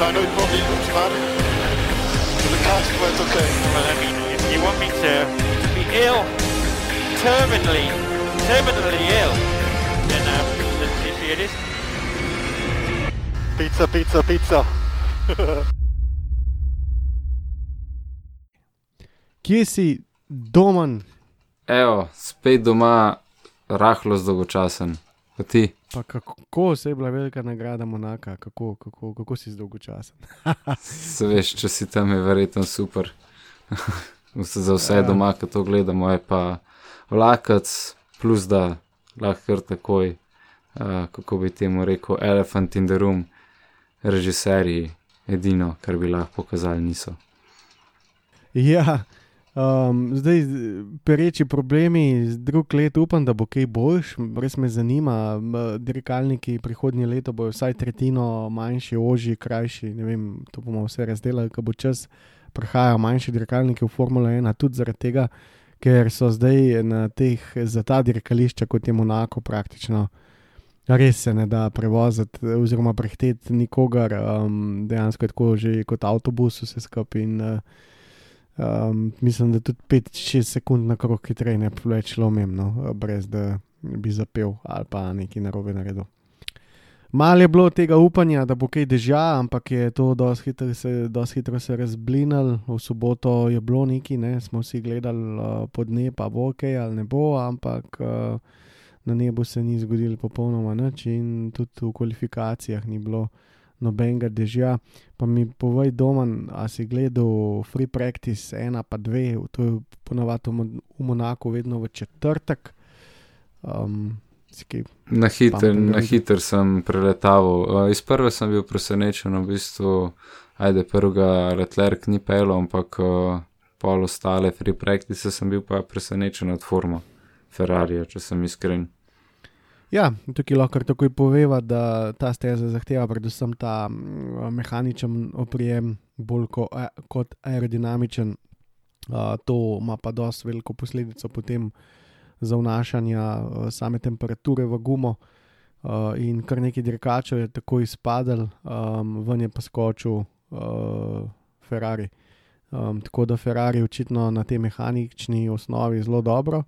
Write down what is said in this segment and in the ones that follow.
Ga nooit nog die maar de kaart wordt oké. Well, I mean, if you want me to, be ill, terminally, terminally ill, then um, let's see see it is. Pizza, pizza, pizza. Kje si, domen, Evo, spet doma, rahlo zdolgočasen. Pa ti? pa kako se je bila velika nagrada Monaka, kako, kako, kako si zdolgočasen? Se veš, če si tam, je verjetno super. Za vse Ja. doma, ki to gledamo, je pa vlakac, plus da lahko kar takoj, uh, kako bi temu rekel, Elephant in the Room, režiserji, edino, kar bi lahko pokazali, niso. Ja, um, zdaj pereči problemi, drug let upam, da bo kaj boljš. Res me zanima, dirkalniki prihodnje leto bojo vsaj tretjino manjši, ožji, krajši. Ne vem, to bomo vse razdelali, ko bo čas. Prihajajo manjši dirkalniki v Formula 1, tudi zaradi tega, ker so zdaj na teh, za ta dirkališča, kot je Monako, praktično. Res se ne da prevoziti, oziroma prehteti nikogar, um, dejansko je tako že kot avtobus, vse skupaj. uh, Um, mislim, da tudi 5-6 sekund na krog hitreje ne bi več lomim, no, brez da bi zapel ali pa nekaj narobe naredil. Malo je bilo tega upanja, da bo kaj dežja, ampak je to dosti hitro se, dosti hitro se razblinil. V soboto je bilo neki, ne, smo vsi gledali uh, pod ne, pa bo ok ali ne bo, ampak uh, na nebu se ni zgodilo popolnoma nič in tudi v kvalifikacijah ni bilo nobenega dežja. Pa mi povej, doma, a si gledal free practice, ena pa dve, to je ponovadi v, Mon- v Monaku, vedno v četrtek. Um, Na hiter, na hiter sem preletaval. Uh, iz prve sem bil presenečen, v bistvu, ajde, prvega Leclerc ni pel, ampak uh, pol ostale free practice sem bil pa presenečen od forma Ferrarija, če sem iskren. Ja, tukaj lahko takoj poveva, da ta steza zahteva predvsem ta mm, mehaničen oprijem, bolj ko, a, kot aerodinamičen. Uh, to ima pa dosti veliko posledico potem za vnašanje uh, same temperature v gumo. Uh, in kar nekaj dirkačev je tako izpadel, um, ven je pa skočil uh, Ferrari. Um, tako da Ferrari očitno na tej mehanični osnovi zelo dobro,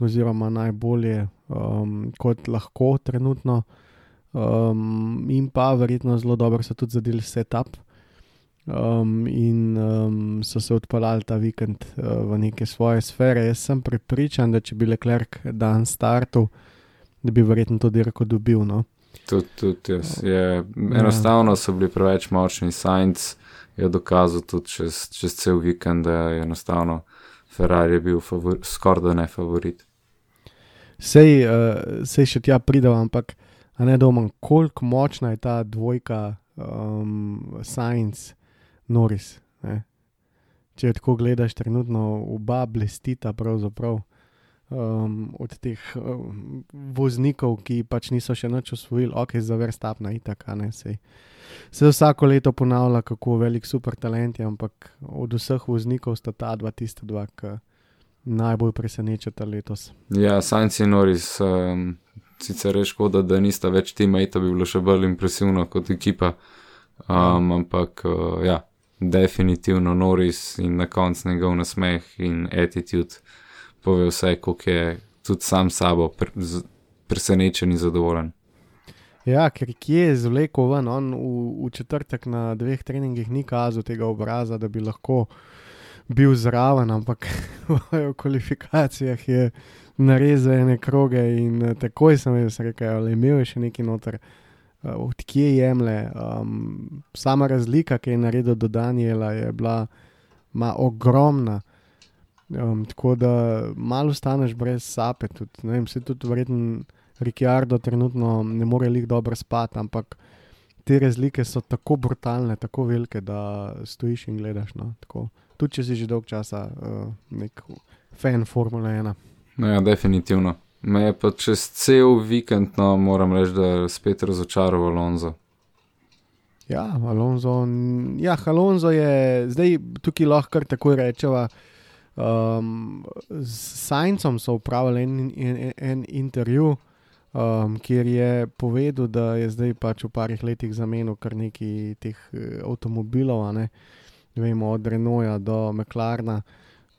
oziroma najbolje, um, kot lahko trenutno, um, in pa verjetno zelo dobro so tudi zadeli setup. Um, in um, so se odpeljali ta vikend uh, v neke svoje sfere. Jaz sem prepričan, da če bi Leclerc dan startu, da bi verjetno to dirko dobil. No? Tudi, tudi jaz. Je, enostavno so bili preveč močni. Science je dokazal tudi čez, čez cel vikend, da je enostavno Ferrari je bil skoraj da ne favorit. Sej, uh, sej še tja pridem, ampak ne domam, koliko močna je ta dvojka um, Science, Norris. Ne? Če tako gledaš, trenutno oba blestita pravzaprav. Um, od teh um, voznikov, ki pač niso še nič osvojili, ok, za verstapna itak, ne sej. Se vsako leto ponavlja, kako velik super talent je, ampak od vseh voznikov sta ta dva tista dva, ki najbolj presenečata letos. Ja, Science in Norris, um, sicer je škoda, da nista več teammate, bi bilo še bolj impresivno kot ekipa, um, ampak uh, ja, definitivno Norris in na koncu njegov nasmeh in attitude pove vse, koliko je tudi sam sabo pre, z, presenečen in zadovoljen. Ja, ker kje je zvlekel ven, on v, v četrtek na dveh treningih ni kazal tega obraza, da bi lahko bil zraven, ampak v kvalifikacijah je narezal ene kroge in eh, takoj sem jaz rekel, da imel je še neki noter, eh, odkje jemlje. Um, sama razlika, ki je naredil do Daniela, je bila ma, ogromna. Um, tako da malo staneš brez sape, tudi, ne vem, se tudi verjetno. Ricciardo trenutno ne more lih dobro spati, ampak te razlike so tako brutalne, tako velike, da stojiš in gledaš. No, tako. Tudi če si že dolg časa uh, nek fan Formule 1. No, ja, definitivno. Me je pa čez cel vikend, no, moram reči, da je spet razočaral Alonso. Ja, Alonso, ja, Alonso je zdaj tukaj lahko kar tako rečeva. Um, s Sajncem so upravili en, en, en intervju, um, kjer je povedal, da je zdaj pač v parih letih zamenil kar nekaj teh eh, avtomobilov, ne vemo, od Renaulta do McLarna.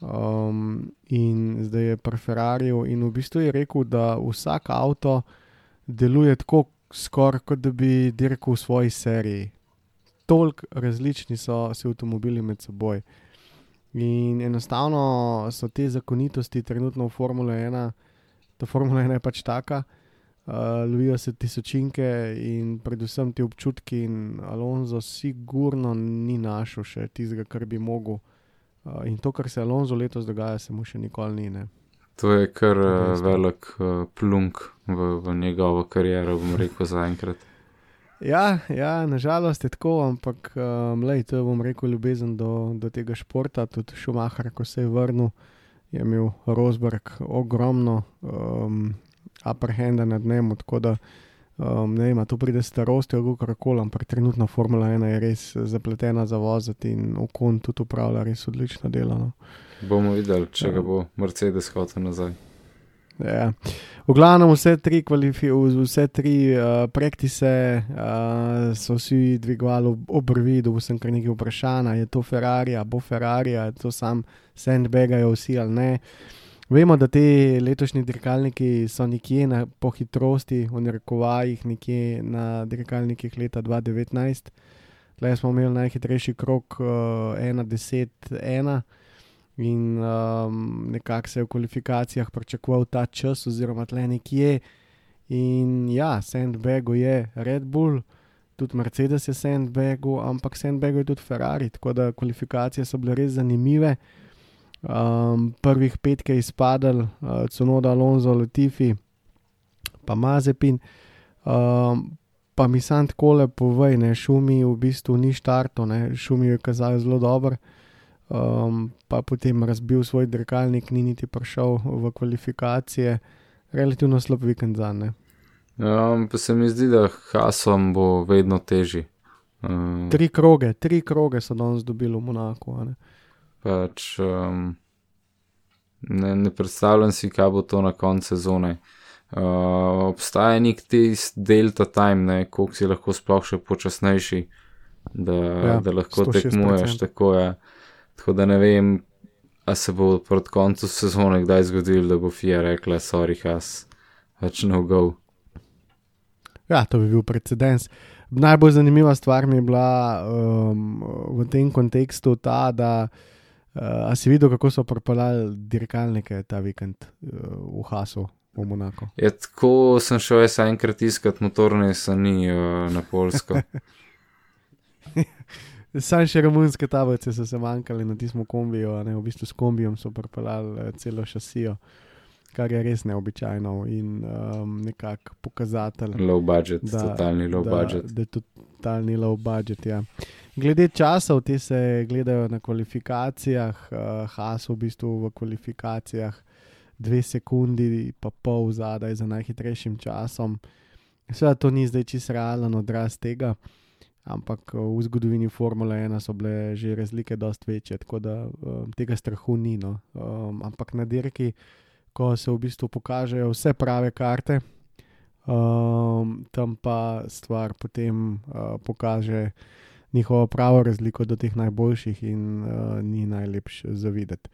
Um, in zdaj je pri Ferrariju, in v bistvu je rekel, da vsak avto deluje tako, skoraj kot da bi dirkal v svoji seriji. Toliko različni so si avtomobili med seboj. In enostavno so te zakonitosti trenutno v Formule 1, ta Formula 1 je pač taka, uh, lovijo se tisočinke in predvsem ti občutki, in Alonso sigurno ni našel še tistega, kar bi mogel. Uh, in to, kar se Alonso letos dogaja, se mu še nikoli ni. Ne. To je kar uh, velik uh, plunk v, v njegovo kariero, bom rekel zaenkrat. Ja, ja, nažalost je tako, ampak um, lej, to je, bom rekel, ljubezen do, do tega športa. Tudi Šumacher, ko se je vrnil, je imel Rosberg ogromno um, upper handa nad njim, tako da um, ne vem, to pride starostjo, kako koli, ampak trenutno Formula 1 je res zapletena za voziti in okon tudi upravlja res odlično delo. No. Bomo videli, če Ja. ga bo Mercedes hotel nazaj. Ja. V glavnem, vse tri, vse tri uh, praktise uh, so vsi dvigovali ob- obrvi, da sem kar nekaj vprašanj, je to Ferrari, bo Ferrari, je to sam sandbagajo vsi ali ne. Vemo, da ti letošnji dirkalniki so nekje na, po hitrosti, v narekovajih, nekje na dirkalnikih leta 2019. Tle smo imeli najhitrejši krok uh, 1.10.1 in um, nekako se je v kvalifikacijah pričakoval ta čas, oziroma tle nekje. In ja, Sandbagu je Red Bull, tudi Mercedes je Sandbagu, ampak Sandbagu je tudi Ferrari, tako da kvalifikacije so bile res zanimive. Um, prvih pet je izpadal, uh, Cunoda, Alonso, Latifi, pa Mazepin. Um, pa mi sam tako le povej, ne, šumi v bistvu ni štarto, ne, šumi je kazal zelo dobro um, pa potem razbil svoj dirkalnik, ni niti prišel v kvalifikacije, relativno slab vikend za ne. Um, pa se mi zdi, da Hasom bo vedno težji. Um, Tri kroge, tri kroge so danes dobili v Monaku. ne. pač, um, ne, ne predstavljam si, kaj bo to na koncu sezone. Uh, obstaja nek tisti delta time, ne, koliko si lahko sploh še počasnejši, da, Ja, ja, da lahko 106%. tekmuješ. Tako, je. Tako da ne vem, a se bo proti koncu sezone kdaj zgodilo, da bo FIA rekla: Sorry, has, pač no go. Ja, to bi bil precedens. Najbolj zanimiva stvar mi je bila um, v tem kontekstu ta, da uh, si videl, kako so propeljali dirkalnike ta vikend uh, v Hasu, v Monaku. Je tako, sem šel jaz enkrat iskat motorne sani uh, na Polsko. Sam še romunske tablice so se manjkali na tistem kombiju, a ne v bistvu s kombijem so propeljali eh, celo šasijo, kar je res neobičajno in um, nekako pokazatelj. low budget, Da- totalni low da, budget. Da je totalni low budget. Ja. Glede časov, ti se gledajo na kvalifikacijah, uh, Haas v bistvu v kvalifikacijah dve sekundi, pa pol zadaj za najhitrejšim časom. Seveda to ni zdaj čisto realen odraz tega, ampak uh, v zgodovini Formule 1 so bile že razlike dosti večje, tako da um, tega strahu ni. No. Um, ampak na dirki, ko se v bistvu pokažejo vse prave karte, um, tam pa stvar potem uh, pokaže njihovo pravo razliko do teh najboljših in uh, ni najlepše za videti.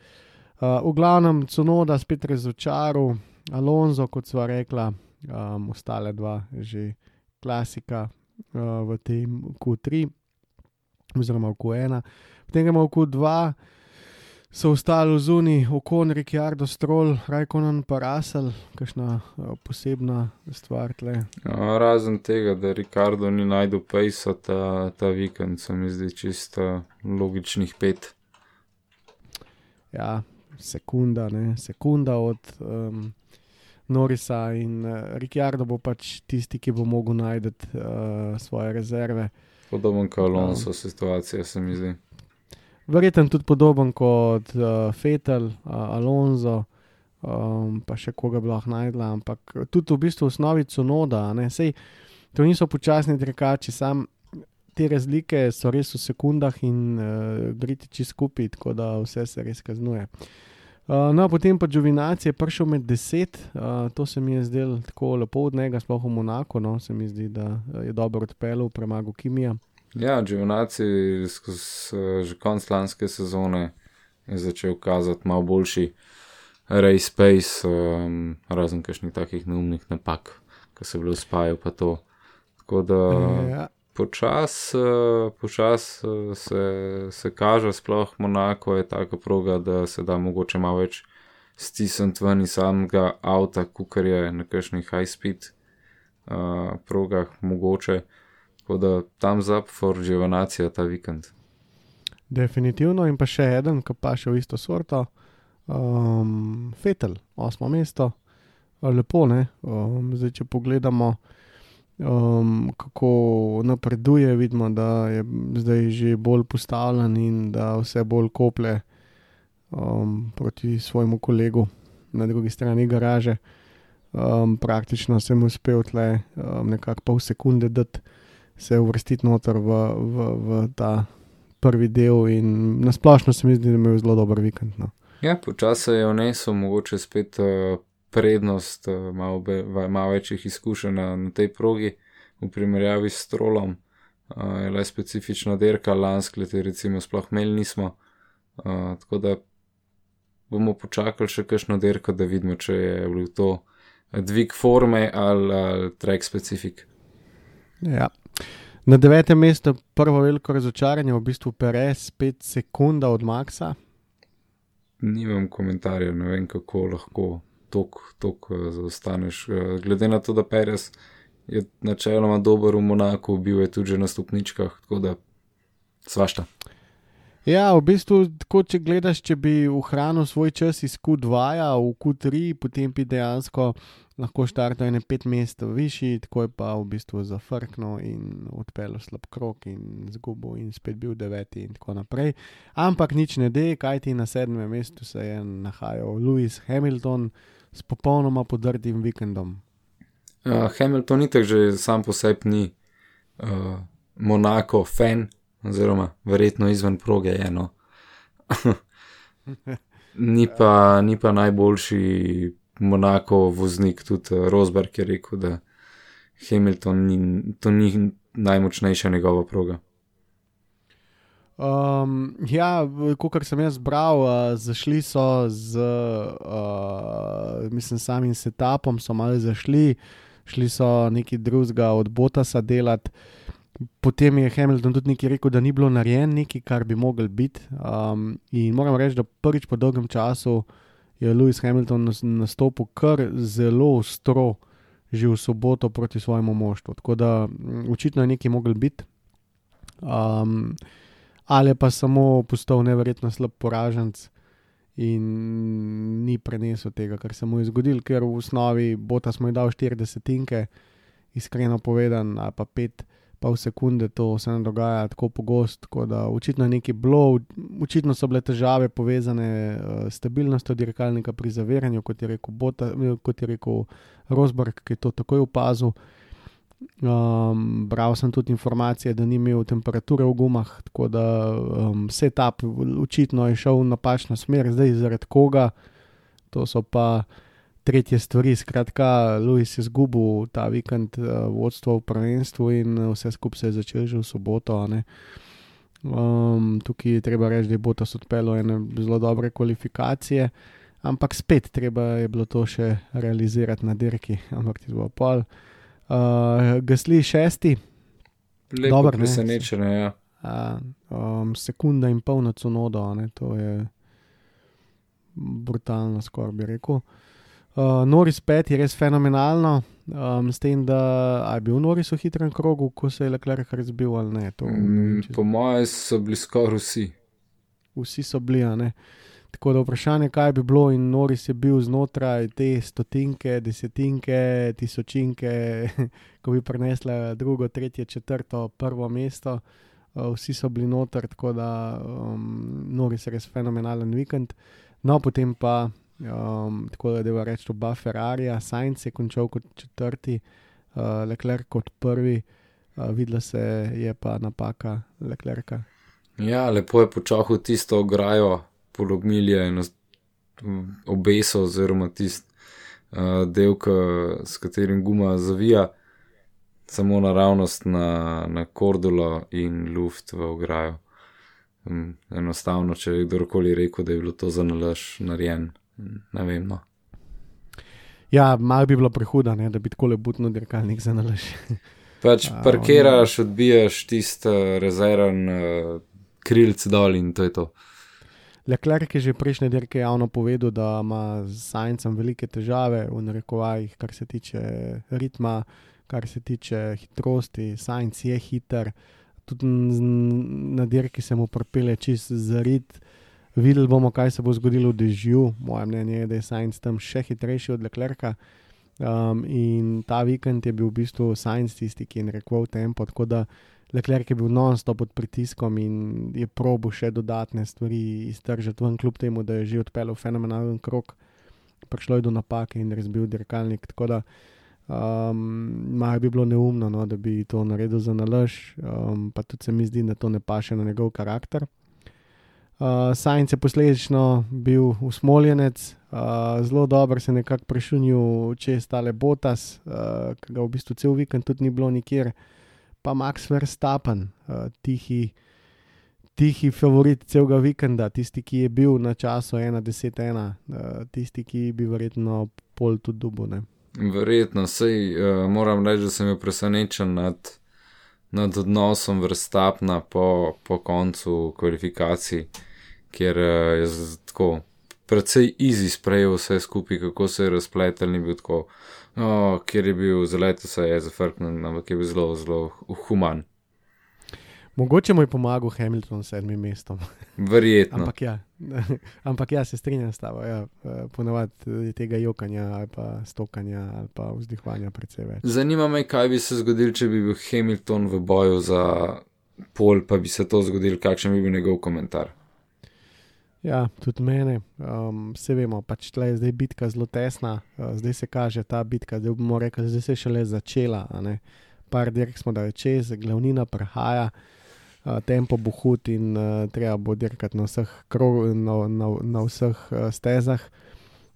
Uh, v glavnem, Cunoda spet razočaral, Alonso, kot sva rekla, um, ostale dva že klasika v tem Q3, oziroma v Q1. Potem gremo v Q2, so ostali zuni, okon, Ricciardo, Stroll, Rajkonen, pa Russell, kakšna uh, posebna stvar tle. No, razen tega, da Ricardo ni najdel pejsa ta, ta vikend, se mi zdi čisto logičnih pet. ja, sekunda, ne, sekunda od um, Norisa in uh, Ricciardo bo pač tisti, ki bo mogel najti uh, svoje rezerve. Podoben kot Alonso situacija, se mi zdi. Verjetno tudi podoben kot uh, Fetel, uh, Alonso, um, pa še koga bi lahko najdla, ampak tudi v bistvu v osnovi Cunoda, ne, sej to niso počasni drekači, sam te razlike so res v sekundah in uh, gritiči skupaj, tako da vse se res kaznuje. Uh, no, potem pa Džovinac je prišel med deset, uh, to se mi je zdelo tako lepo od njega, sploh v Monaku, no, se mi zdi, da je dobro odpeljal, premagal Kimija. Ja, Dživnaci skozi uh, že konc lanske sezone je začel kazati malo boljši race pace, um, razen kakšnih takih neumnih napak, ki se bilo spajo pa to. Tako da Ja. Počas, uh, počas uh, se, se kaže, sploh Monako je taka proga, da se da mogoče malo več stisniti ven iz samega avta, kukar je na kakšnih high speed uh, progah mogoče. Tako da tam za Forgivanacija ta vikend. Definitivno, in pa še en, ki pa še v isto sorto, um, Fetel, osmo mesto, lepo ne. Um, zdaj, če pogledamo, um, kako napreduje, vidimo, da je zdaj že bolj postavljen in da vse bolj kople um, proti svojemu kolegu na drugi strani garaže. Um, praktično sem uspel tle um, nekako pol sekunde dati se uvrstiti noter v, v, v ta prvi del, in nasplošno se mi zdi, da je imel zelo dober vikend. No. Ja, počasi je vnesel mogoče spet uh, prednost, uh, malo, be, malo večjih izkušenj na, na tej progi v primerjavi s trolom. Uh, je le specifična derka, lansko leto recimo sploh imeli nismo. Uh, tako da bomo počakali še kakšno derko, da vidimo, če je bil to dvig forme ali, ali track specifik. Ja. Na devetem mestu prvo veliko razočaranje, v bistvu Perez, 5 sekund od Maxa. Nimam komentarjev, ne vem, kako lahko tok zaostaneš. Eh, Glede na to, da Perez je načeloma dober v Monaku, bil je tudi že na stopničkah, tako da svašta. Ja, v bistvu, tako če gledaš, če bi ohranil svoj čas iz Q2 v Q3, potem bi dejansko lahko štartal ene pet mest višji, tako je pa v bistvu zafrknil in odpeljal slab krok in zgubil in spet bil deveti in tako naprej. Ampak nič ne de, kaj ti na sedmem mestu se je nahajal Lewis Hamilton s popolnoma podrtim vikendom. Uh, Hamilton itek že sam po sebi ni uh, Monako fan, oziroma verjetno izven proge eno. ni, pa, ni pa najboljši Monako voznik, tudi uh, Rosberg je rekel, da Hamilton ni, to ni najmočnejša njegova proga. Um, ja, kot sem jaz bral, uh, zašli so z, uh, mislim, samim setupom, so malo zašli, šli so neki drugega od Botasa delati. Potem je Hamilton tudi nekaj rekel, da ni bilo narejen nekaj, kar bi mogel biti. Um, in moram reči, da prvič po dolgem času je Lewis Hamilton nas- nastopil kar zelo ostro, že v soboto proti svojemu moštvu. Tako da mm, očitno je nekaj mogel biti. Um, ali pa samo postal neverjetno slab poraženc in ni prenesel tega, kar se mu je zgodilo, ker v osnovi bota smo ji dal 40 tinke, iskreno povedan, ali pa 5 pol sekunde, to se ne dogaja tako pogosto, tako da očitno je nekaj bilo, očitno so bile težave povezane uh, s stabilnostjo dirkalnika pri zaviranju, kot je rekel, Bota, eh, kot je rekel Rosberg, ki je to takoj opazil. Um, bral sem tudi informacije, da ni imel temperature v gumah, tako da um, setup očitno je šel v napačno smer, zdaj zaradi koga, to so pa tretje stvari. Skratka, Louis je izgubil ta vikend uh, vodstvo v prvenstvu in vse skupaj se je začelo že v soboto. Um, tukaj je treba reči, da je Botas odpeljal ene zelo dobre kvalifikacije, ampak spet treba je bilo to še realizirati na dirki, ampak ti bo pol. Uh, Gasli šesti, Dobro, ne. presenečenje, ja. a, um, sekunda in pol na cunodo, ne, to je brutalno, skoraj bi rekel. Uh, Noris 5 je res fenomenalno, um, s tem, da je bil Noris v hitrem krogu, ko se je Leclerc razbil ali ne. To, ne vem, Mm, če- Po mojem so bili skoraj vsi. vsi so bili, ne. Tako da vprašanje, kaj bi bilo, in Noris je bil znotraj te stotinke, desetinke, tisočinke, ko bi prenesla drugo, tretje, četrto, prvo mesto. Uh, vsi so bili noter, tako da um, Noris je res fenomenalen vikend. No, potem pa, um, tako da je reči, oba Ferrarija, Sainz je končal kot četrti, uh, Leclerc kot prvi, uh, videla se je pa napaka Leclerca. Ja, lepo je počahal tisto ograjo, polomilje in obeso, oziroma tisti uh, del, s katerim guma zavija, samo naravnost na, na kordulo in luft v ograjo. Um, enostavno, če je kdorkoli rekel, da je bilo to za nalaž narejen, ne vem. No. Ja, malo bi bilo prehuda, ne, da bi tako lebutno dirkalnik za nalaž. Pač parkiraš, odbijaš tisti rezerven uh, krilc dol in to je to. Leclerc je že prejšnje dirke javno povedal, da ima z Science velike težave v narekovajih, kar se tiče ritma, kar se tiče hitrosti. Science je hiter, tudi na dirki se mu propele čist za rit. Videli bomo, kaj se bo zgodilo v dežju. Moje mnenje je, da je Science tam še hitrejši od Leclerca. Um, in ta vikend je bil v bistvu Science tisti, ki je narekoval tempo. Tako da Leclerc je bil non-stop pod pritiskom in je probo še dodatne stvari iztržiti ven, kljub temu, da je že odpeljal fenomenalen krok, prišlo je do napake in razbil dirkalnik. Tako da um, malo bi bilo neumno, no, da bi to naredil za nalož, um, pa tudi se mi zdi, da to ne paše na njegov karakter. Uh, Sajnc je posledično bil usmoljenec, uh, zelo dobro se je nekako prešunil čez tale Botas, uh, ki ga v bistvu cel vikend tudi ni bilo nikjer pa Max Verstappen, uh, tihi, tihi favorit celega vikenda, tisti, ki je bil na času 1-10-1, uh, tisti, ki bi verjetno pol tudi dubone. Verjetno, sej uh, moram reči, da sem bil presenečen nad, nad odnosom Verstappna po, po koncu kvalifikacij, kjer uh, je tako. Predvsej easy sprejel vse skupaj, kako se je razpletel, ni bil tako oh, kjer je bil zelo, se je zafrknil, ampak je bil zelo, zelo human. Mogoče mu je pomagal Hamilton s sedmim mestom. Verjetno. ampak, ja, ampak ja, se strinjam s tabo. Ja, Ponovadi tega jokanja ali pa stokanja ali pa vzdihvanja precej več. Zanima me, kaj bi se zgodil, če bi bil Hamilton v boju za pol, pa bi se to zgodil, kakšen bi bil njegov komentar. Ja, tudi mene, um, vse vemo, pač tle je zdaj bitka zelo tesna, uh, zdaj se kaže ta bitka, zdaj bomo rekli, da se je šele začela. Par dirk smo da čez, glavnina prehaja, uh, tempo bo hud in uh, treba bo dirkati na vseh, krog, na, na, na vseh uh, stezah.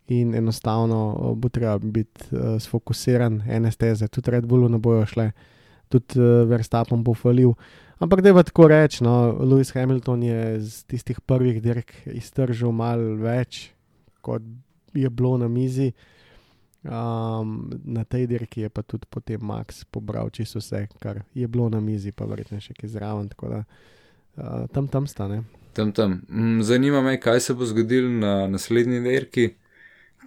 In enostavno uh, bo treba biti uh, sfokusiran, ene steze, tudi Red Bullu ne bojo šle, tudi uh, Verstappen bo falil. Ampak da je tako reč, no, Lewis Hamilton je z tistih prvih dirk iztržil malo več, kot je bilo na mizi. Um, na tej dirki je pa tudi potem Max pobral čisto vse, kar je bilo na mizi, pa verjetno še kaj zraven. Tako da uh, tam tam stane. Tam tam. Mm, zanima me, kaj se bo zgodilo na naslednji dirki,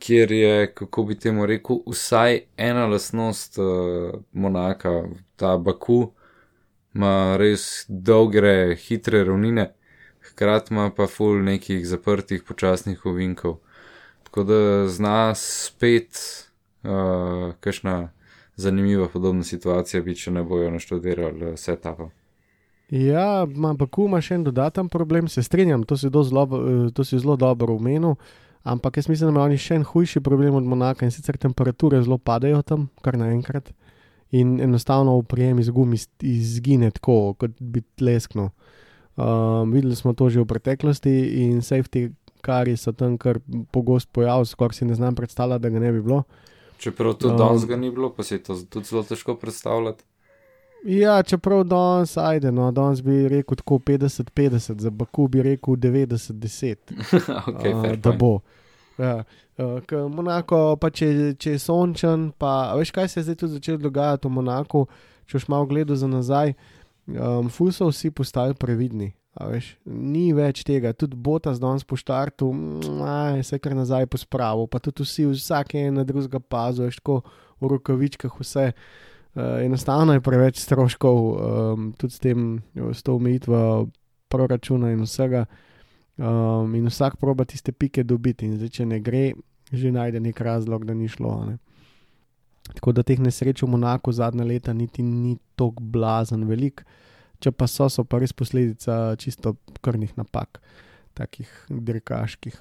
kjer je, kako bi temu rekel, vsaj ena lasnost uh, Monaka, ta Baku ima res dolge, hitre ravnine, hkrati ima pa ful nekih zaprtih, počasnih ovinkov. Tako da zna spet, uh, kakšna zanimiva podobna situacija, bi če ne bojo naštudirali vse tako. Ja, ampak ima še en dodaten problem, se strinjam, to si, zlo, to si zelo dobro umenil, ampak jaz mislim, da ima oni še en hujši problem od Monaka in sicer temperature zelo padajo tam, kar naenkrat in enostavno v prijem iz gumi izgine tako, kot bi tlesknil. Um, videli smo to že v preteklosti in safety kari so tam kar pogost pojav, skoraj si ne znam predstavljati, da ga ne bi bilo. Čeprav to um, danes ga ni bilo, pa se je to tudi zelo težko predstavljati. Ja, čeprav danes, ajde, no, danes bi rekel tako 50-50, za Baku bi rekel 90-10. okay, uh, da bo. Ja. Uh, Monako, pa če, če je sončen, pa veš, kaj se je zdaj tudi začelo dogajati v Monaku, če boš malo gledal za nazaj, um, fuso vsi postali previdni. Veš, ni več tega, tudi bota z danes po štartu, se kar nazaj pospravil, pa tudi vsi, vsak je na drugega pazu, veš, tako v rokavičkah vse. Uh, enostavno je preveč stroškov, um, tudi s tem, s to omejitvijo proračuna in vsega. Um, in vsak proba tiste pike dobiti, in zdaj, če ne gre, že najde nek razlog, da ni šlo. Ne? Tako da teh nesreč v Monaku zadnja leta niti ni tako blazen velik, če pa so, so pa res posledica čisto krvnih napak, takih dirkaških.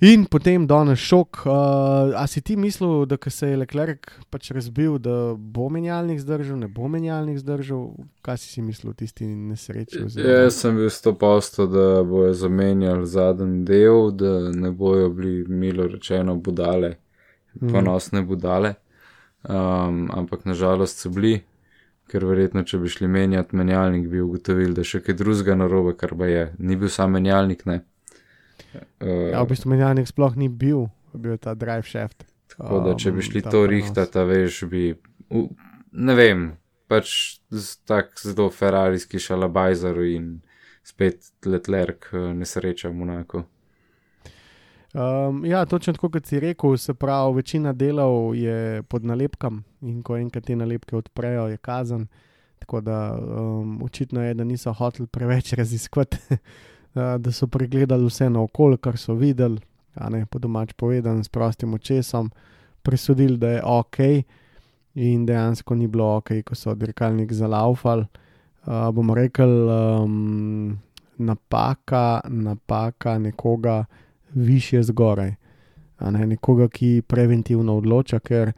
In potem danes šok. Uh, a si ti mislil, da se je Leclerc pač razbil, da bo menjalnik zdržal, ne bo menjalnik zdržal? Kaj si si mislil v tisti nesreči? Jaz sem bil sto posto, da bojo zamenjali zadnji del, da ne bojo bili, milo rečeno, budale, Mhm. ponosne budale. Um, ampak nažalost so bili, ker verjetno, če bi šli menjati menjalnik, bi ugotovili, da še kaj drugega narobe, kar pa je. Ni bil sam menjalnik, ne. Uh, Ja, v bistvu menjalnik sploh ni bil, bil ta drive shaft. Tako da, če bi um, šli ta to prenos. rihtati, veš, bi, v, ne vem, pač z- tak zelo ferarijski šalabajzer in spet Leclerc eh, nesreča v Monaku. Um, ja, točno tako kot si rekel, se pravi, večina delov je pod nalepkami in ko enkrat te nalepke odprejo, je kazen. Tako da um, očitno je, da niso hoteli preveč raziskovati, uh, da so pregledali vse naokoli, kar so videli, a ne po domač povedan, s prostim očesom, presodili, da je ok, in dejansko ni bilo ok, ko so dirkalnik zalaufali. Uh, bomo rekli, um, napaka, napaka nekoga više zgoraj. A Ne, nekoga, ki preventivno odloča, ker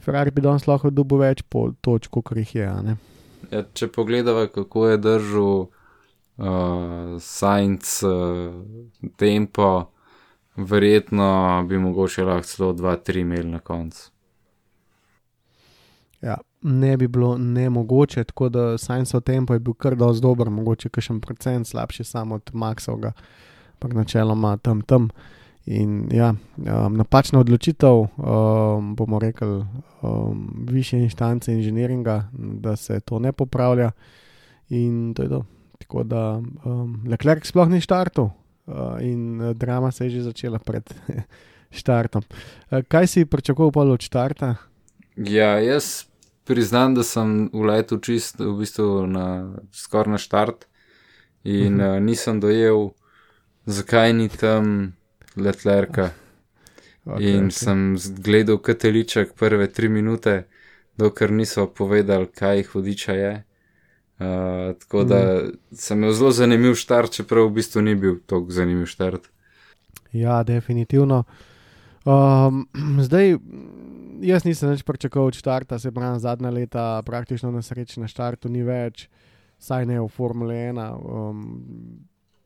Ferrari bi danes lahko dobil več po točku, kot jih je. Ja, če pogledava, kako je držal uh, Sainz uh, tempo, verjetno bi mogoče lahko celo 2-3 imeli na koncu. Ja, ne bi bilo nemogoče, tako da Science tempo je bil kar dosti dober, mogoče kakšen procent slabši samo od Maxovega, ampak načeloma tam tam. In ja, um, napačna odločitev, um, bomo rekli, um, više inštance inženiringa, da se to ne popravlja. In to je to. Tako da um, Leclerc sploh ni štartov uh, in uh, drama se je že začela pred štartom. Uh, kaj si pričakoval od štarta? Ja, jaz priznam, da sem uletel čist v bistvu na skoraj na štart in Mhm. uh, nisem dojel, zakaj ni tam Leclerca. Okay, In okay. sem gledal kateliček prve tri minute, dokler niso povedali, kaj hudiča je. Uh, tako da Mhm. sem imel zelo zanimiv štart, čeprav v bistvu ni bil tako zanimiv štart. Ja, definitivno. Um, zdaj, jaz nisem več pričakoval od štarta, se pravi, zadnja leta praktično na sreči na štartu ni več, saj ne v Formule 1. Um,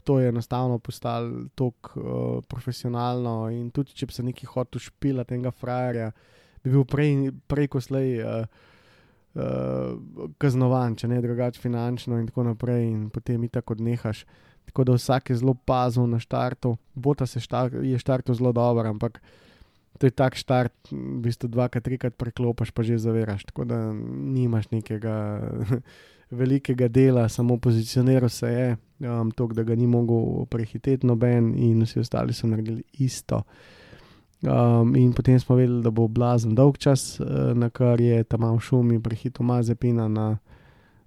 to je enostavno postalo tako uh, profesionalno in tudi če bi se neki hotel špila tega frajerja, bi bil prej, prej ko slej. Uh, Uh, kaznovan, če ne drugače finančno, in tako naprej, in potem itak odnehaš. Tako da vsak je zelo pazil na štartu. Bota se štar, je štartu zelo dober, ampak to je tak štart, v bistvu dvakrat, trikrat preklopiš, pa že zaviraš. Tako da nimaš nekega velikega dela, samo pozicioniral se je, um, to, da ga ni mogel prehiteti noben, in vsi ostali so naredili isto. Um, in potem smo vedeli, da bo blazen dolg čas, uh, na kar je tam v šumi prehitil Mazepina na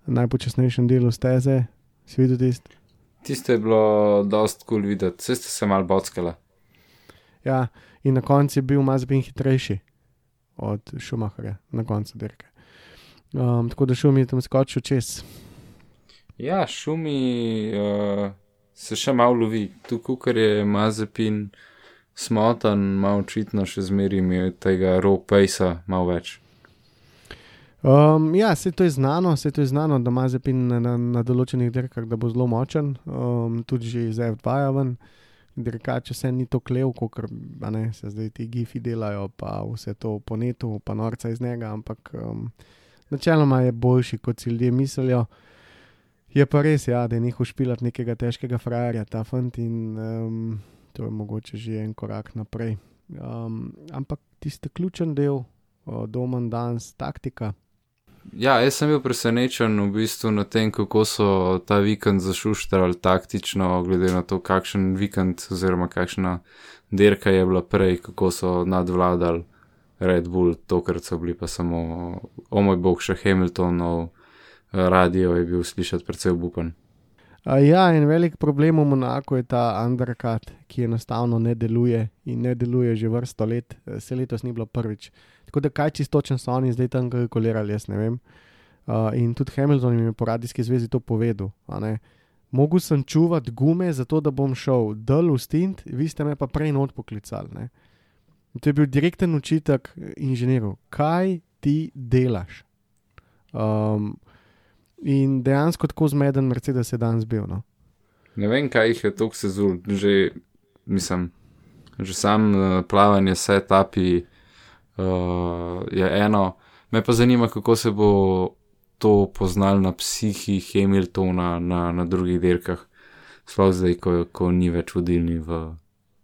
najpočasnejšem delu steze. Si videl tisto? Tisto je bilo dost kul cool videti, vse ste se mal bockala. Ja, in na koncu je bil Mazepin hitrejši od Schumacherja, na koncu dirke. Um, tako da šum je tam skočil čez. Ja, šumi uh, se še malo lovi, tukaj, ker je Mazepin smotan, malo očitno še zmeri tega rock pacea malo več. Um, ja, se to je znano, se to je znano, da Mazepin na, na, na določenih dirkah da bo zelo močen, um, tudi že iz F2 ven. Dirkače se ni to klev, ker se zdaj ti gifi delajo, pa vse to po netu, pa norca iz njega, ampak um, načeloma je boljši, kot si ljudje mislijo. Je pa res, ja, da je njihov špilat nekega težkega frajerja, ta fant in um, to je mogoče že en korak naprej. Um, ampak tisti ključen del, uh, domen danes, taktika. Ja, jaz sem bil presenečen v bistvu na tem, kako so ta vikend zašuštrali taktično, glede na to, kakšen vikend oziroma kakšna dirka je bila prej, kako so nadvladali Red Bull, tokrat so bili pa samo, o moj bog, še Hamiltonov radio je bil slišati precej obupen. Ja, en velik problem v Monaku je ta undercut, ki enostavno ne deluje in ne deluje že vrsto let, Eh, se letos ni bilo prvič. Tako da kaj čistočen so oni zdaj tam kalkulirali, jaz ne vem. Uh, in tudi Hamilton jim je po radijski zvezi to povedal. Mogel sem čuvati gume, zato da bom šel dol v stint, vi ste me pa prej not poklicali. Ne. In To je bil direkten učitek inženirjev, kaj ti delaš. Um, in dejansko tako zmeden Mercedes je danes bil. No. Ne vem, kaj jih je toliko sezul, že, mislim, že sam uh, plavanje, setupi uh, je eno. Me pa zanima, kako se bo to poznal na psihi Hamiltona na, na drugih dirkah, sploh zdaj, ko, ko ni več vodilni v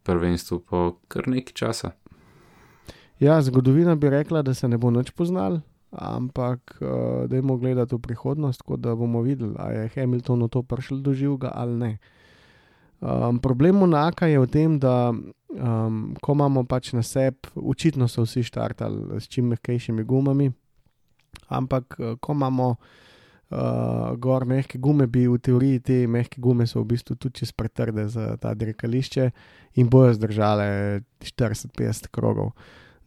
prvenstvu po kar nekaj časa. Ja, zgodovina bi rekla, da se ne bo nič poznal, ampak uh, da bomo gledali v prihodnost, da bomo videli, ali je Hamilton to prišel do živega ali ne. Um, problem Monaka je v tem, da um, ko imamo pač na sebi, očitno so vsi štartali s čim mehkejšimi gumami, ampak eh, ko imamo uh, gor mehke gume, bi v teoriji te mehke gume so v bistvu tudi čez pretrde za ta dirkališče in bojo zdržale 40-50 krogov.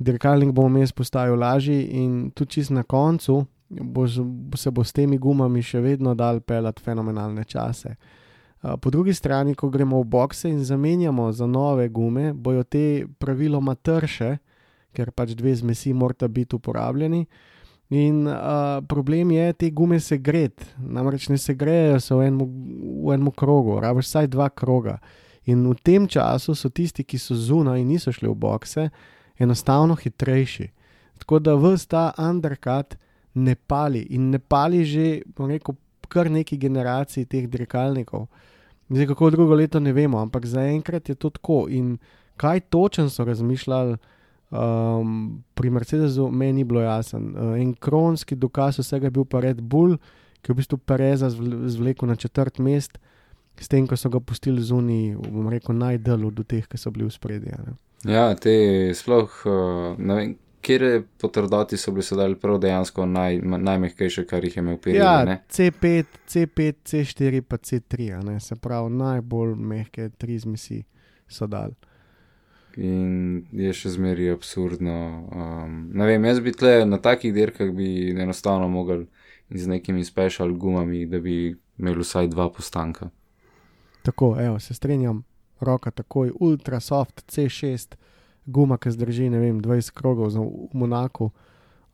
Dirkalnik bomo mes postavil lažji in tudi čist na koncu bo, bo se bo s temi gumami še vedno dal pelati fenomenalne čase. Uh, Po drugi strani, ko gremo v bokse in zamenjamo za nove gume, bojo te praviloma trše, ker pač dve zmesi morata biti uporabljeni. In uh, problem je, te gume se gret, namreč ne se grejejo se v enem, v enem krogu, rabiš vsaj dva kroga. In v tem času so tisti, ki so zunaj in niso šli v bokse, enostavno hitrejši. Tako da vse ta undercut ne pali in ne pali že, bom rekel, kar neki generaciji teh dirkalnikov. Zdaj, kako drugo leto ne vemo, ampak zaenkrat je to tako. In kaj točno so razmišljali um, pri Mercedesu, meni ni bilo jasen. Uh, en kronski dokaz vsega je bil pa Red Bull, ki je v bistvu Pereza zvl- zvlekel na četrt mest, s tem, ko so ga pustili zunaj, bom rekel, najdelu do teh, ki so bili v spredju. Ja, te sploh, uh, ne vem, kje potrdati so bili sedaj prav dejansko naj, najmehkejše, kar jih je imel Pirelli. Ja, ne? C5, C5, C4, pa C3, a ne, se pravi, najbolj mehke tri zmesi so dal. In je še zmeraj absurdno. Um, ne vem, jaz bi tle na takih dirkah bi enostavno mogel z nekimi special gumami, da bi imel vsaj dva postanka. Tako, evo, se strinjam, roka takoj, ultra soft C6, guma, ki zdrži, vem, 20 krogov v Monaku.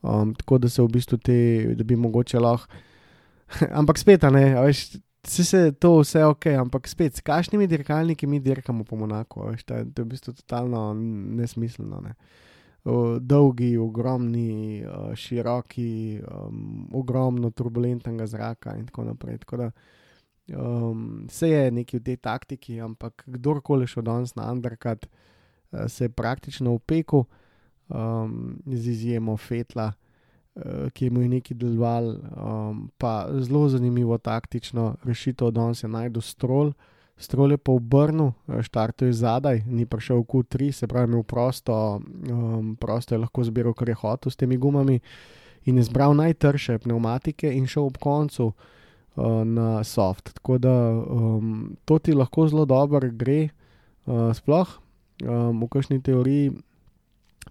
Um, tako da se v bistvu te, da bi mogoče lahko. ampak spet, ne, veš, vse se to vse ok, ampak spet, s kakšnimi dirkalniki mi dirkamo po Monaku, veš, je- to je v bistvu totalno nesmiselno. Ne. O, Dolgi, ogromni, uh, široki, um, ogromno turbulentnega zraka in tako naprej. Tako da, Um, vse je neki v tej taktiki, ampak kdorkoli šel danes na undercut, uh, se je praktično upekel, um, z izjemo Fetla, uh, ki mu je nekaj deloval, um, pa zelo zanimivo taktično rešitev danes je najdel strol. Strol je pa obrnil, štartov je zadaj, ni prišel v Q3, se pravi, imel prosto, um, prosto je lahko zbiral, kar je hotel s temi gumami, in je zbral najtrše pneumatike in šel ob koncu uh, na soft. Tako da um, to ti lahko zelo dobro gre, uh, sploh um, v kakšni teoriji,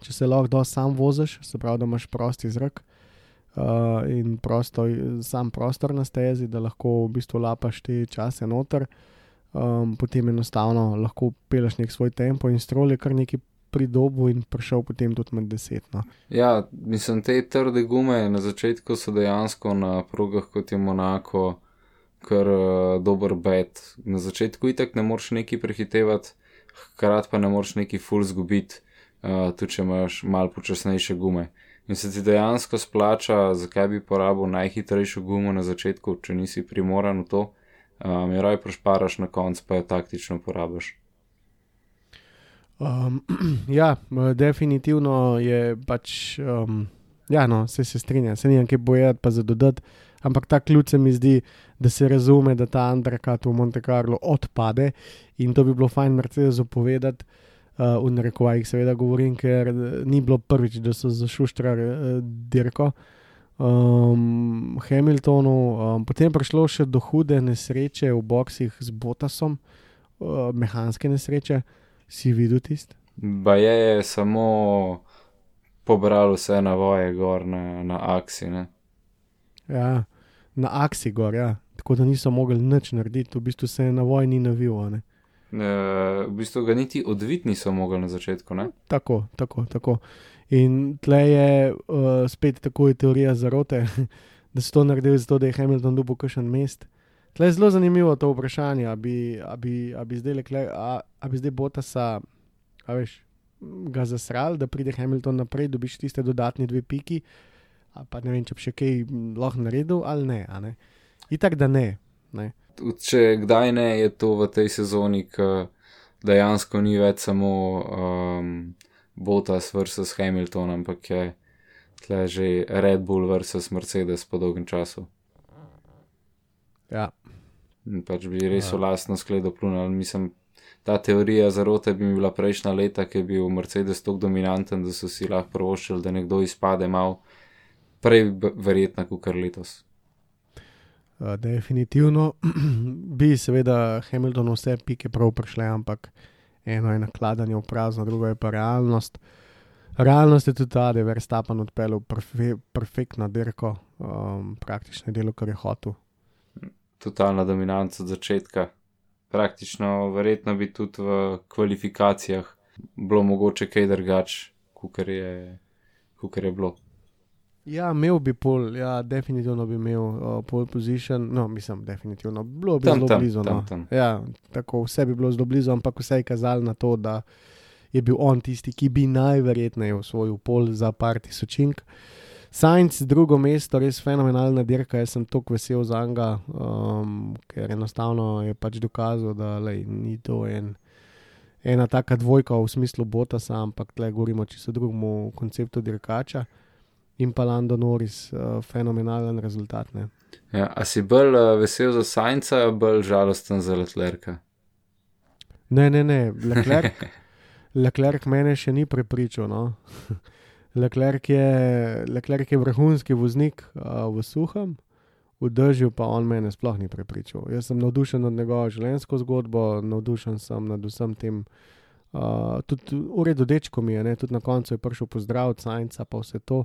če se lahko sam voziš, se pravi, da imaš prosti zrak. Uh, in prosto, sam prostor na stezi, da lahko v bistvu lapaš te čase noter, um, potem enostavno lahko peleš nek svoj tempo in strol je kar neki pridobu in prišel potem tudi med deset. No. Ja, mislim, te trde gume na začetku so dejansko na progah kot je Monako, kar uh, dober bet. Na začetku itek ne moreš neki prehitevati, hkrati pa ne moreš neki full zgubiti, uh, tudi če imaš mal počasnejše gume. In se ti dejansko splača, zakaj bi porabil najhitrejšo gumo na začetku, če nisi primoran v to, um, je raj prošparaš na koncu, pa jo taktično porabiš. Um, ja, m, definitivno je pač, um, ja, no, se, se strinjam, se nimam kaj bojati, pa za dodati, ampak ta ključ mi zdi, da se razume, da ta undercut v Monte Carlo odpade in to bi bilo fajn Mercedesu povedati. Uh, v narekovajih seveda govorim, ker eh, ni bilo prvič, da so zašuštrali uh, dirko. um, Hamiltonu, um, potem je prišlo še do hude nesreče v boksih z Botasom, uh, mehanske nesreče, si videl tisti. Ba je, samo pobral vse navoje gor na, na aksi. Ne? Ja, na aksi gor, ja. tako da niso mogli nič narediti, v bistvu se je na vojni navil. Ne? E, v bistvu ga niti odvit niso mogli na začetku. Ne? Tako, tako, tako. In tle je uh, spet tako je teorija zarote, da so to naredili zato, da je Hamilton dobil kakšen mest. Tle je zelo zanimivo to vprašanje, ali bi, a bi, a bi zdaj, Leclerc, a, a bi zdaj Botasa, a veš, ga zasral, da pride Hamilton naprej, dobiš tiste dodatne dve piki, a pa ne vem, če bi še kaj lahko naredil ali ne. a ne. Itak da ne. ne. Če kdaj ne, je to v tej sezoni, ki dejansko ni več samo um, Bottas versus Hamilton, ampak je tle že Red Bull versus Mercedes po dolgem času. Ja. In pač bi res v lastno skledo plunil. Mislim, ta teorija zarote bi mi bila prejšnja leta, ki je bil Mercedes tako dominanten, da so si lahko prvoščili, da nekdo izpade mal prej verjetno, kot kar letos. Uh, definitivno bi seveda Hamilton vse pike prav prišle, ampak eno je nakladanje v prazno, drugo je pa realnost. Realnost je tudi ta, da je Verstappen odpeljal perfe, perfektno dirko, um, praktično delo, kar je hotel. Totalna dominanca od začetka. Praktično, verjetno bi tudi v kvalifikacijah bilo mogoče kaj drugače, kot je, kukor je bilo. Ja, imel bi pol, ja, definitivno bi imel uh, pole position, no, mislim, definitivno, bilo bi Tam, zelo tam, blizu. tam, no. tam. Ja, tako vse bi bilo zelo blizu, ampak vse je kazalo na to, da je bil on tisti, ki bi najverjetneje osvojil pol za par tisočink. Sajnc, drugo mesto, res fenomenalna dirka, jaz sem tako vesel za njega, um, ker enostavno je pač dokazal, da lej, ni to en, ena taka dvojka v smislu Botasa, ampak tle govorimo čisto drugemu konceptu dirkača. In pa Lando Norris, uh, fenomenalen rezultat. Ne? Ja, a si bolj uh, vesel za Sajnca, bolj žalosten za Letlerka? Ne, ne, ne, Leclerc, Leclerc mene še ni prepričal. No. Leclerc, je, Leclerc je vrhunski voznik uh, v suhem, v dežju pa on mene sploh ni prepričal. Jaz sem navdušen nad njegovo življenjsko zgodbo, navdušen sem nad vsem tem. Uh, tudi v redu, dečko mi je, ne? tudi na koncu je prišel pozdrav od Sajnca, pa vse to.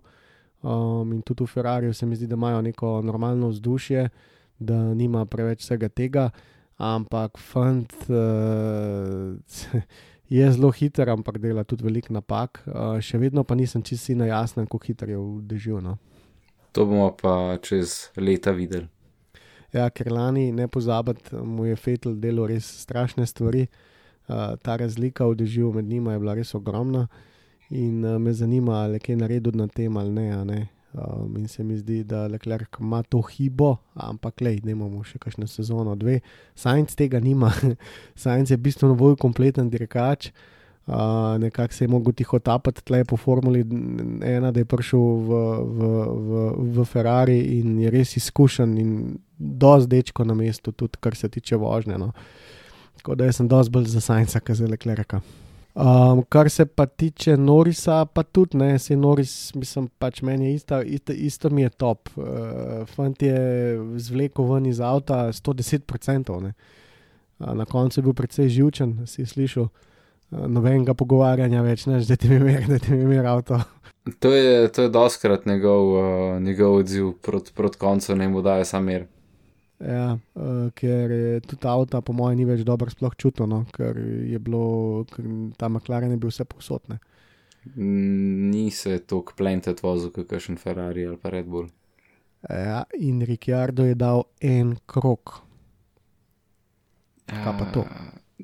Um, in tudi v Ferrariju se mi zdi, da imajo neko normalno vzdušje, da nima preveč vsega tega, ampak fant uh, je zelo hiter, ampak dela tudi veliko napak. Uh, še vedno pa nisem čisto na jasnem, kako hiter je v dežju. No. To bomo pa čez leta videli. Ja, ker lani ne pozabiti, mu je Fetel delal res strašne stvari. Uh, ta razlika v dežju med njima je bila res ogromna. In uh, me zanima, ali je kaj naredil na tem ali ne. ne. Um, in se mi zdi, da Leclerc ima to hibo, ampak le, da imamo še kakšno sezono, dve. Sajnc tega nima, Sajnc je bistveno bolj kompleten dirkač. Uh, nekako se je mogel tiho tapati tle po formuli ena, da je prišel v, v, v, v Ferrari in je res izkušen in dosti dečko na mestu, tudi kar se tiče vožnje. No. Tako da jaz sem dosti bolj za Sajnca, kot za Leclerca. Um, kar se pa tiče Norisa, pa tudi ne, se Noris, mislim, pač meni je isto, isto, isto mi je top. Uh, fant je zvlekel ven iz avta 110%. Ne. Uh, na koncu je bil precej živčen, si slišal. Uh, nobenega pogovarjanja več, než da ti je mir, da ti je mir avto. To je, to je doskrat njegov, uh, njegov odziv proti prot koncu, ne mu daje sam mir. Ja, uh, ker je tudi avto, po mojem, ni več dobro sploh čutno, no, ker je bilo, ker ta McLaren je bil vse posodne. Ni se tako plantet vozil, kot kakšen Ferrari ali pa Red Bull. Ja, in Ricciardo je dal en krok. Kaj pa to?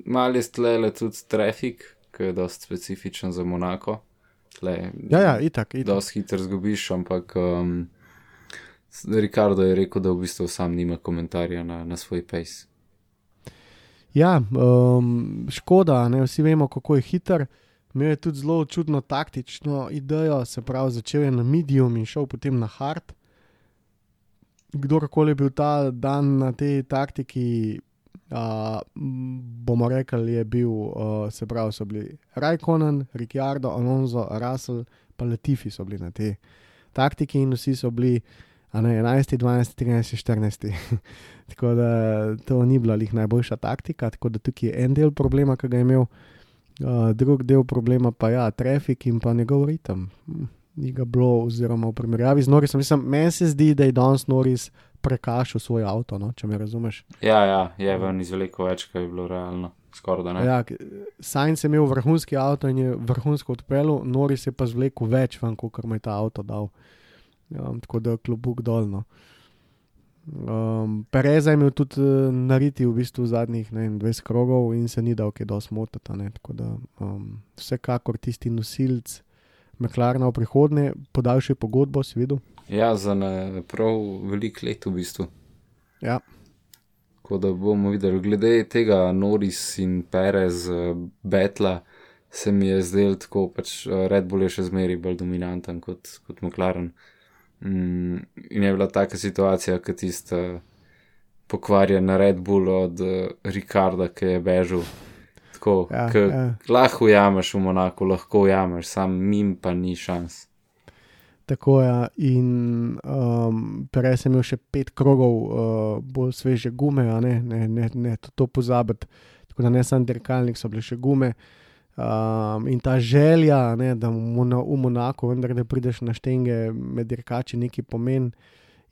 Mal je stlele tudi trafik, ki je dosti specifičen za Monako. Tle, Ja, ja, itak, itak. dosti hitro zgubiš, ampak um, Ricardo je rekel, da v bistvu sam nima komentarja na, na svoj pace. Ja, um, škoda, ne vsi vemo, kako je hiter. Imel je tudi zelo čudno taktično idejo, se pravi, začel je na medium in šel potem na hard. Kdorkoli je bil ta dan na tej taktiki, uh, bomo rekli, je bil, uh, se pravi, so bili Rajkonen, Ricciardo, Alonso, Russell, pa Latifi so bili na tej taktiki in vsi so bili a ne, 11, 12, 13, 14. tako da to ni bila njih najboljša taktika, tako da tukaj je en del problema, ki ga je imel, uh, drug del problema pa je ja, trafik in pa njegov ritem. Hm, Ni ga bilo, oziroma v primerjavi z Norisom. Mislim, meni se zdi, da je danes Noris prekašal svoj avto, no, če me razumeš. Ja, ja, je ven iz veliko več, kaj je bilo realno. Skoraj. Ja, Sajnc je imel vrhunski avto in je vrhunsko odpeljal, Noris je pa zvlekel več ven, kot mu je ta avto dal. Um, tako da je klubuk dolno. Um, Pereza je imel tudi uh, nariti v bistvu zadnjih vem, 20 krogov in se ni dal kaj dosti motiti. Tako da um, vsekakor tisti nosilc McLarena v prihodnje, podaljšaj pogodbo, si videl. Ja, za ne prav veliko let v bistvu. Ja, Tako da bomo videli, glede tega Noris in Perez, eh, Betla, se mi je zdel tako, pač eh, Red Bull je še zmeraj bolj dominanten kot, kot McLaren. Mm, in je bila taka situacija, kot tista pokvarjen Red Bull od uh, Ricarda, ki je bežal. Tako, Ja, ja, ja. lahko jameš v Monaku, lahko jameš, sam mim pa ni šans. tako je. In um, Perez je imel še pet krogov uh, bolj sveže gume, ne, ne, ne, ne to, to pozabiti. Tako da ne samo dirkalnik, so bile še gume. Um, in ta želja, ne, da mu na, v Monaku, vendar da prideš na štenge med dirkači, neki pomen.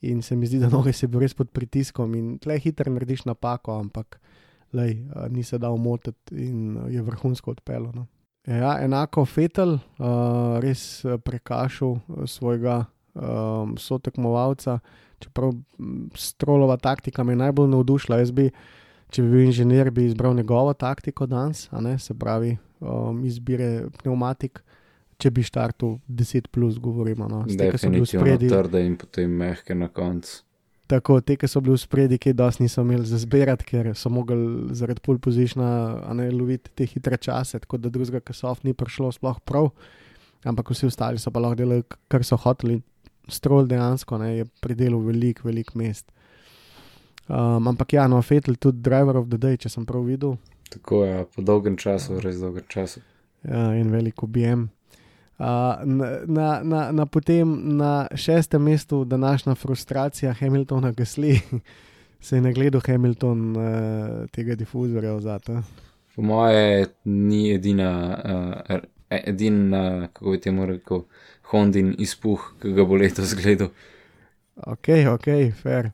In se mi zdi, da noge se bil res pod pritiskom in tle hitro narediš napako, ampak lej, uh, ni se dal motiti in uh, je vrhunsko odpeljal. No. Ja, enako Fetel, uh, res uh, prekašal uh, svojega um, sotekmovalca, čeprav strolova taktika me je najbolj navdušila. Jaz bi, če bi bil inženir, bi izbral njegovo taktiko danes, se pravi um, izbire pneumatik. Če bi štartil 10, plus, govorimo, no, s tem, ki so bili v Definitivno spredi. trde in potem mehke na koncu. Tako, te, ki so bili v spredi, ki dosti niso imeli za zbirati, ker so mogli zaradi pol ne loviti te hitre čase, tako da drugega, ki so ni prišlo sploh prav. Ampak vsi ostali so pa lahko delali, kar so hoteli. Strol dejansko ne, je pridelal velik, velik mest. Um, ampak ja, no, Fetel tudi driver of the day, če sem prav videl, Tako je, po dolgem času, res dolgem času. ja, in velik objem. Uh, na, na, na, potem na šestem mestu današnja frustracija Hamiltona Gasly, se je nagledal Hamilton uh, tega difuzorja v zata. Po moje ni edina, uh, edina, kako bi temu rekel, Hondin izpuh, ki ga bo letos gledal. Ok, ok, fair.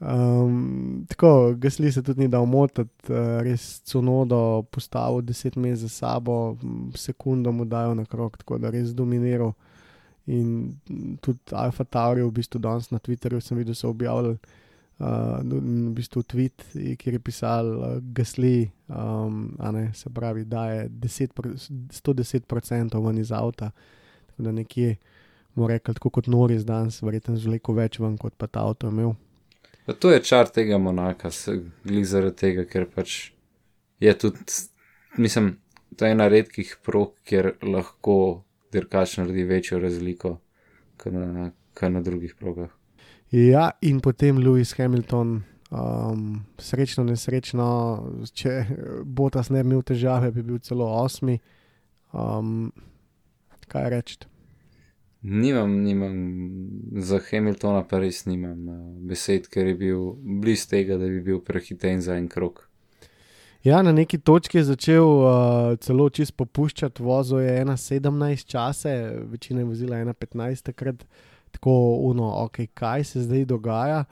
Um, tako, Gasly se tudi ni dal motiti, uh, res cunodo postavil 10 mest za sabo, sekundo mu dajo na krok, tako da res dominiral. In tudi Alfa Tauri, v bistvu danes na Twitterju sem videl, so objavili uh, v bistvu tweet, i- kjer je pisal uh, Gasly, um, a ne se pravi, da je 10, pro- 110% ven iz avta, tako da nekje. Mu rekel, tako kot Noris danes, verjetno z veliko več ven, kot pa ta avto imel. Pa to je čar tega monaka, glih zaradi tega, ker pač je tudi, mislim, to je ena redkih prog, kjer lahko dirkač naredi večjo razliko kot na, kot na drugih progah. Ja, in potem Lewis Hamilton, um, srečno, nesrečno, če Botas ne bi imel težave, bi bil celo osmi. Um, kaj reči? Nimam, nimam, za Hamiltona pa res nimam uh, besed, ker je bil bliz tega, da bi bil prehiten za en krok. Ja, na neki točki je začel uh, celo čist popuščati, vozil je 1,17 čase, večina je vozila 1,15 takrat, tako uno, ok, kaj se zdaj dogaja.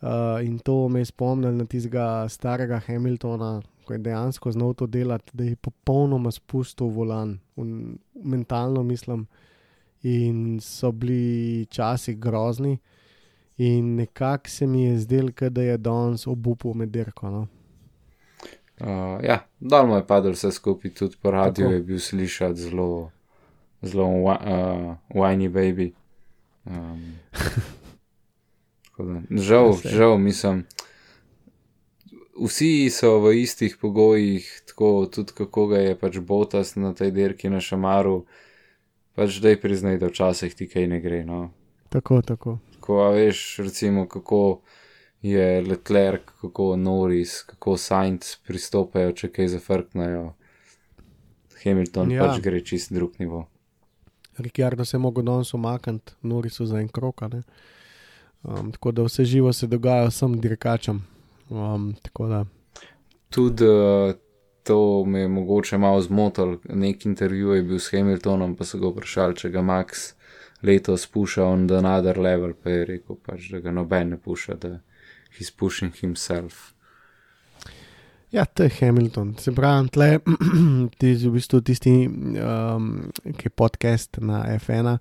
Uh, in to me je spomnilo na tistega starega Hamiltona, ko je dejansko znal to delati, da je popolnoma spustil volan, un, mentalno mislim. In so bili časi grozni, in nekako se mi je zdelo, da je danes obupal med dirko. No. Uh, ja, dol mu je padel vse skupaj, tudi po radiju Tako. je bil slišati zelo, zelo uh, whiny baby. Um, da, žal, Ja, žal, mislim. Vsi so v istih pogojih, tako tudi kako ga je pač Botas na tej dirki na Šamaru, pač da je priznaj, da včasih ti kaj ne gre. No. Tako, tako. Ko a veš, recimo, kako je Leclerc, kako Norris, kako Sainz pristopajo, če kaj zafrknajo. Hamilton Ja. pač gre čist drug nivo. Rikardo se je mogel danes umakniti, nori so za en krok. Um, tako da vse živo se dogaja vsem dirkačem. Um, Tudi uh, to me je mogoče malo zmotil. Nek intervju je bil s Hamiltonom, pa so ga vprašali, če ga Max letos puša on the another level, pa je rekel, pač, da ga noben ne puša, da he's pushing himself. ja, to je Hamilton. Se pravi, tle ti v bistvu tisti, um, ki je podcast na F1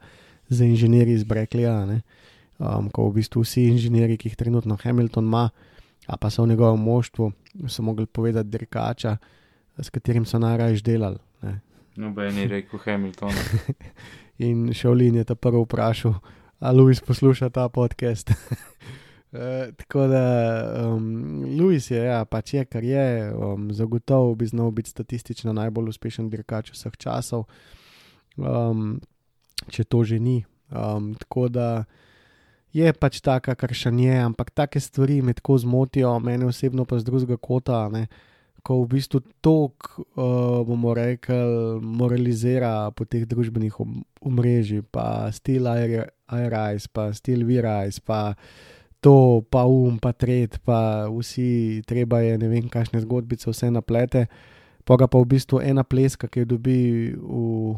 za inženirji iz Breklija, ne, um, ko v bistvu vsi inženirji, ki jih trenutno Hamilton ima, pa so v njegovem moštvu, so mogli povedati dirkača, s katerim so najraje delali. Ne. Noben je rekel Hamilton. In Šaulin je ta prvi vprašal, ali Luis posluša ta podcast. E, tako da, um, Luis je, ja, pač je, kar je, um, zagotovo bi znal biti statistično najbolj uspešen dirkač vseh časov, um, če to že ni. Um, tako da je pač taka, kar še je, ampak take stvari me tako zmotijo, mene osebno pa z drugega kota, ne, ko v bistvu tok, uh, bomo rekli, moralizira po teh družbenih om- omrežjih, pa stil iRise, pa stil VRise, pa to, pa um, pa tret, pa vsi, treba je ne vem, kakšne zgodbice vse naplete, pa ga pa v bistvu ena pleska, ki jo dobi v,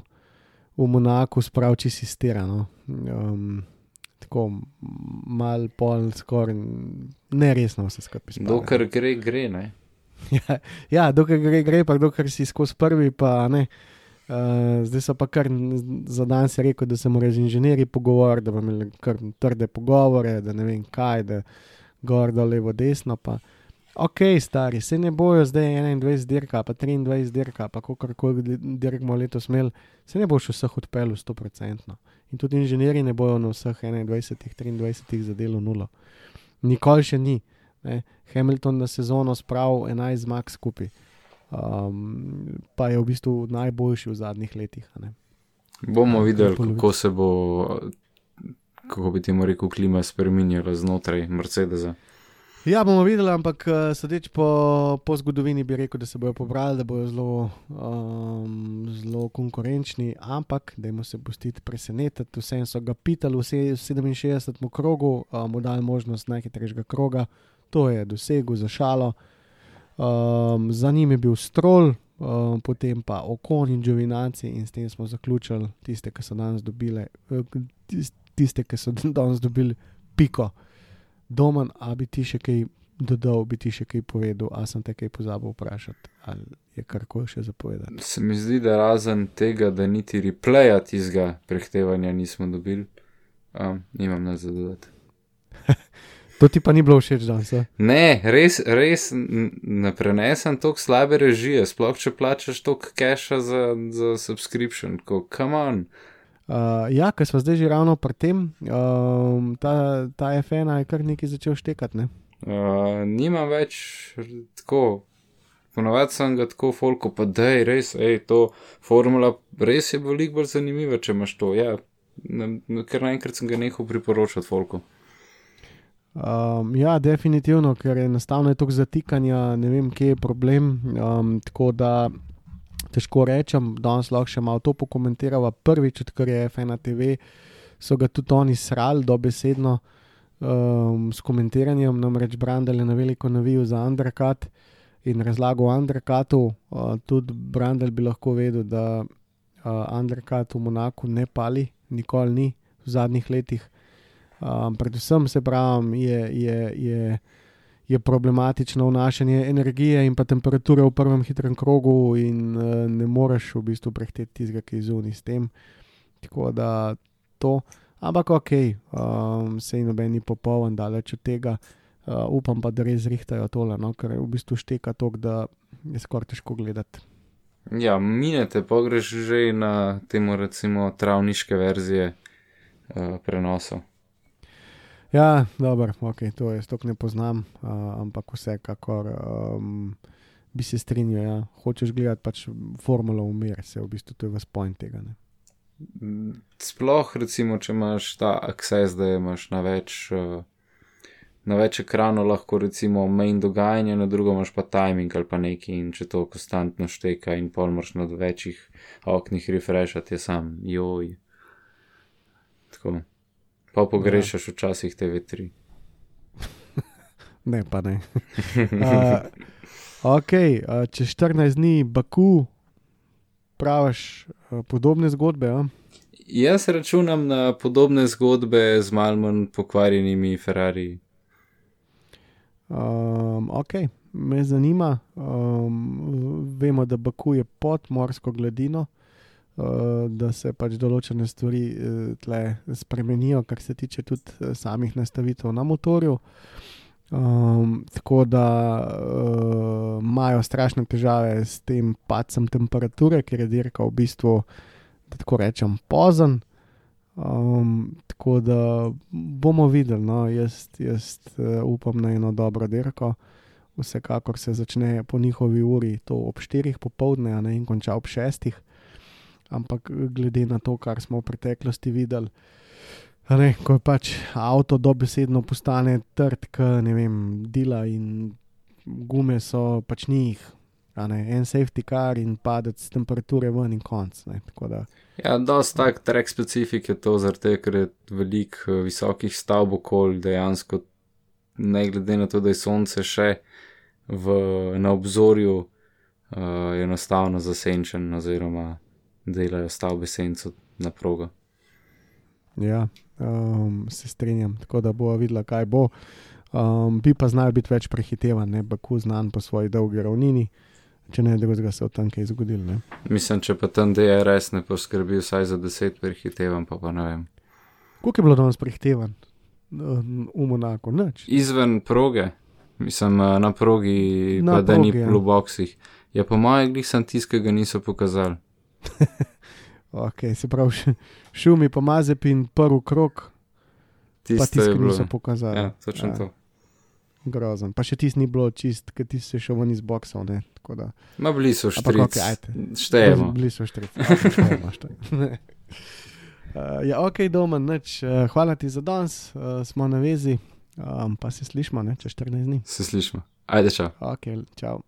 v Monaku, sprav čisi stira. No. Um, tako mal pol, skoraj neresno vse skupaj. Dokler gre, gre, ne. Ja, ja, dokler gre, gre, pa dokler si skozi prvi, pa ne. Uh, zdaj so pa kar za dan si rekel, da se morajo z inženirji pogovoriti, da bomo imeli kar trde pogovore, da ne vem kaj, da gor, dol, levo, desno. Pa. Ok, stari, se ne bojo zdaj 21 dirka, pa 23 dirka, pa kako koli dirk bomo letos imeli, se ne boš vseh odpeljal 100%. In tudi inženirji ne bojo na vseh 21, 23 zadelo nulo. Nikoli še ni. Ne. Hamilton na sezono spravil 11 zmag skupaj, um, pa je v bistvu najboljši v zadnjih letih. ne. Bomo Ja, videli, kako se bo, kako bi temu rekel, klima spremenjala znotraj Mercedesa. Ja, bomo videli, ampak sodeč po, po zgodovini bi rekel, da se bodo pobrali, da bodo zelo, um, zelo konkurenčni, ampak dajmo se pustiti presenetiti. Vsem so ga pitali, vse v 67. krogu, uh, mu dali možnost najhitrejšega kroga, to je dosegel za šalo. Um, za njim je bil strol, um, potem pa okon in Džovinaci, in s tem smo zaključili tiste, ki so danes dobili, eh, tis- tiste, ki so danes dobili piko. Domen, a bi ti še kaj dodal, bi ti še kaj povedal, a sem te kaj pozabil vprašati, ali je karkoli še zapovedati. Se mi zdi, da razen tega, da niti replaya tistega prehtevanja nismo dobili, um, nimam na zadodati. To ti pa ni bilo všeč danes. a? Ne, res, res ne prenesem toliko slabe režije, sploh če plačaš toliko keša za, za subscription, ko come on. Uh, ja, ker smo zdaj že ravno pri tem, um, ta, ta FN je kar nekaj začel štekati. Ne? Uh, nimam več tako. Ponovadi sem ga tako folko, pa da je res, ej, to formula res je veliko bolj zanimiva, če imaš to. Ja, ne, ne, ker naenkrat sem ga nehal priporočati folko. Um, ja, definitivno, ker je enostavno toliko zatikanja, ne vem, kje je problem. Um, tako da težko rečem, danes lahko še malo to pokomentirava. Prvič, odkar je F1 TV, so ga tudi oni srali dobesedno um, s komentiranjem, namreč Brandel je na veliko navil za Undercut in razlagal o Undercutu. Uh, tudi Brandel bi lahko vedel, da uh, Undercut v Monaku ne pali, nikoli ni v zadnjih letih. Um, predvsem se pravi, je, je, je, je problematično vnašanje energije in pa temperature v prvem hitrem krogu, in uh, ne moreš v bistvu prehteti tistega, ki je zunaj s tem. Tako da to, ampak ok, um, sej noben ni popoln, daleč od tega. Uh, upam pa, da res zrihtajajo tole, no, ker v bistvu šteka to, da je skoraj težko gledati. Ja, minete, pa greš že na temu recimo travniške verzije uh, prenosov. Ja, dobro, ok, to jaz tako ne poznam, uh, ampak vsekakor um, bi se strinjal. Ja. Hočeš gledati pač formulo umir, se v bistvu to je vas point tega. Ne. Mm, Sploh recimo, če imaš ta access, da imaš na več, uh, na več ekranov, lahko recimo main dogajanje, na drugo imaš pa timing ali pa neki in če to konstantno šteka in pol moraš na večjih oknih refreshati, je sam, joj. Tako. Pa pogrešaš včasih TV3. Ne, pa ne. uh, ok, uh, čez 14 dni Baku, praviš uh, podobne zgodbe. A? Jaz računam na podobne zgodbe z malo manj pokvarjenimi Ferrari. Um, ok, me zanima. Um, vemo, da Baku je pod morsko gladino, da se pač določene stvari uh, tle spremenijo, kar se tiče tudi uh, samih nastavitev na motorju. Um, tako da uh, imajo strašne težave s tem padcem temperature, ker je dirka v bistvu, da tako rečem, pozen. Um, tako da bomo videli, no, jaz, jaz uh, upam na eno dobro dirko. Vsekakor se začne po njihovi uri, to ob 4 popovdne, ne in konča ob 6. Ampak glede na to, kar smo v preteklosti videli, ne, ko pač avto dobesedno postane trd, k ne vem, dela in gume so pač njih. Ne, en safety car in padec temperature ven in konc. Ne, da, Ja, dosti tak track specifik je to, tega, ker je veliko eh, visokih stavb okoli, dejansko, ne glede na to, da je sonce še v, na obzorju, uh, je enostavno zasenčen, oziroma delajo stavbe senco na progo. ja, um, se strinjam, tako da bo videla, kaj bo. Um, bi pa znal biti več prehitevan, ne Baku znan po svoji dolgi ravnini, če ne drugega se v tam kaj zgodilo. ne. Mislim, če pa tam DRS ne poskrbi vsaj za 10 prehitevam, pa pa ne vem. Koliko je bilo danes prehitevan um, v Monaku? Nič. Izven proge, mislim eh, na progi, Na pa da ni progi, ja. v boxih. Ja, po mojem, glih sem tisk, ki ga niso pokazali. Okay, se pravi, šumi pa Mazepin, prvi krok, pa Tisto tisti, je ki niso pokazali. Ja, točno Ja. to. Grozen. Pa še tisti ni bilo čist, ker ti si šel ven iz boksov. Ma bili so okej, ajde. Štejemo. Bili so štejemo, štejemo. Uh, ja, ok, doma, nič. Uh, hvala ti za danes, uh, smo na vezi, um, pa se slišmo, ne, čez 14 dni. Se slišimo. Ajde, čau. Ok, čau.